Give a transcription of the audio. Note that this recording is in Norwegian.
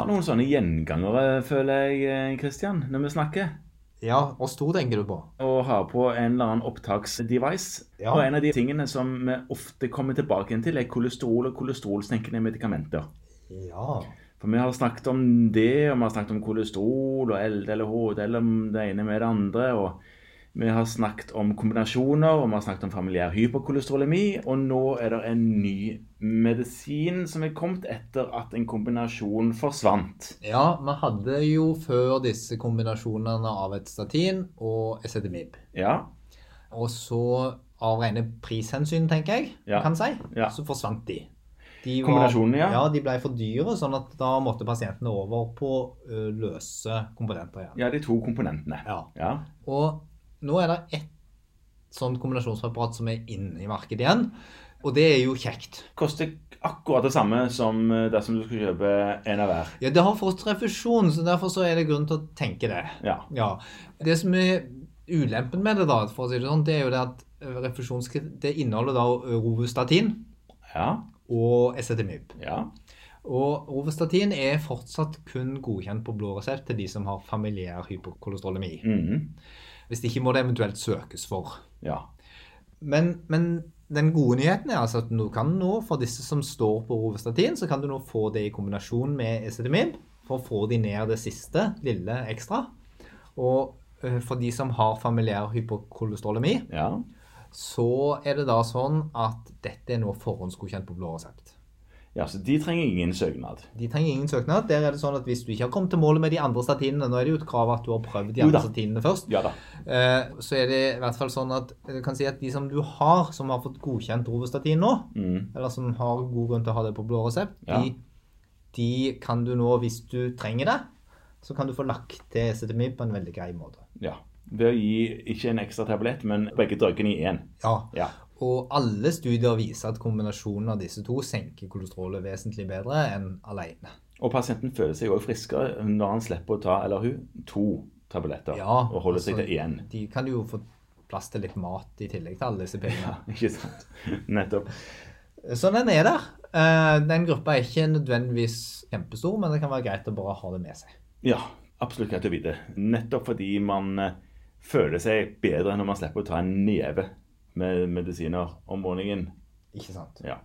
har noen sånne gjengangere, føler jeg, Kristian, når vi snakker. Ja, oss to tenker du på. Og har på en eller annen opptaksdevice. Ja. Og en av de tingene som vi ofte kommer tilbake til, er kolesterol og kolesterolsenkende medikamenter. Ja. For vi har snakket om det, og vi har snakket om kolesterol og LDL og HDL, om det ene med det andre. og vi har snakket om kombinasjoner, og vi har snakket om familiær hyperkolesterolemi. Og nå er det en ny medisin som er kommet etter at en kombinasjon forsvant. Ja, vi hadde jo før disse kombinasjonene av et statin og esetimib. Ja, Og så av rene prishensyn, tenker jeg, Ja. kan si, Ja. så forsvant de. de Kombinasjonene, ja. Ja, de ble for dyre, sånn at da måtte pasientene over på løse komponenter igjen. ja de to komponentene. Ja. Ja. Og nå er det ett sånt kombinasjonsapparat som er inne i markedet igjen, og det er jo kjekt. Koster akkurat det samme som eh, dersom du skulle kjøpe en av hver. Ja, det har fått refusjon, så derfor så er det grunn til å tenke det. Ja. Ja. Det som er ulempen med det, da, for å si det sånn, det er jo det at refusjonskritt inneholder da rovustatin Ja. og esetimib. Ja. Og Rovastatin er fortsatt kun godkjent på blå resept til de som har familiær hyperkolesterolemi. -hmm. Hvis ikke må det eventuelt søkes for. ja. Men, men den gode nyheten er altså at du kan nå, for disse som står på Rovastatin, så kan du nå få det i kombinasjon med esetimib for å få de ned det siste, lille ekstra. Og eh, for de som har familiær hyperkolesterolemi, ja. så er det da sånn at dette er nå forhåndsgodkjent på blå resept. Ja, så de trenger ingen søknad. De trenger ingen søknad. Der er det sånn at Hvis du ikke har kommet til målet med de andre statinene Nå er det jo et krav at du har prøvd de andre statinene først. Ja da. eh, Så er det i hvert fall sånn at du kan si at de som du har, som har fått godkjent rovostatin nå, Mm. eller som har god grunn til å ha det på blå resept, Ja. de, de kan du nå, hvis du trenger det, så kan du få lagt til CTMI på en veldig grei måte. Ja. Ved å gi ikke en ekstra tablett, men begge drøggene i én. Ja, Ja. Og alle studier viser at kombinasjonen av disse to senker kolesterolet vesentlig bedre enn alene. Og pasienten føler seg òg friskere når han slipper å ta, eller hun, to tabletter. Ja, og holder seg altså- til én. De kan jo få plass til litt mat i tillegg til alle disse pillene. Ikke sant? Nettopp. Så den er der. Eh, Den gruppa er ikke nødvendigvis kjempestor, men det kan være greit å bare ha det med seg. Ja, absolutt greit å vite. Nettopp fordi man eh, føler seg bedre når man slipper å ta en neve med medisiner om morgenen. Ikke sant? Ja.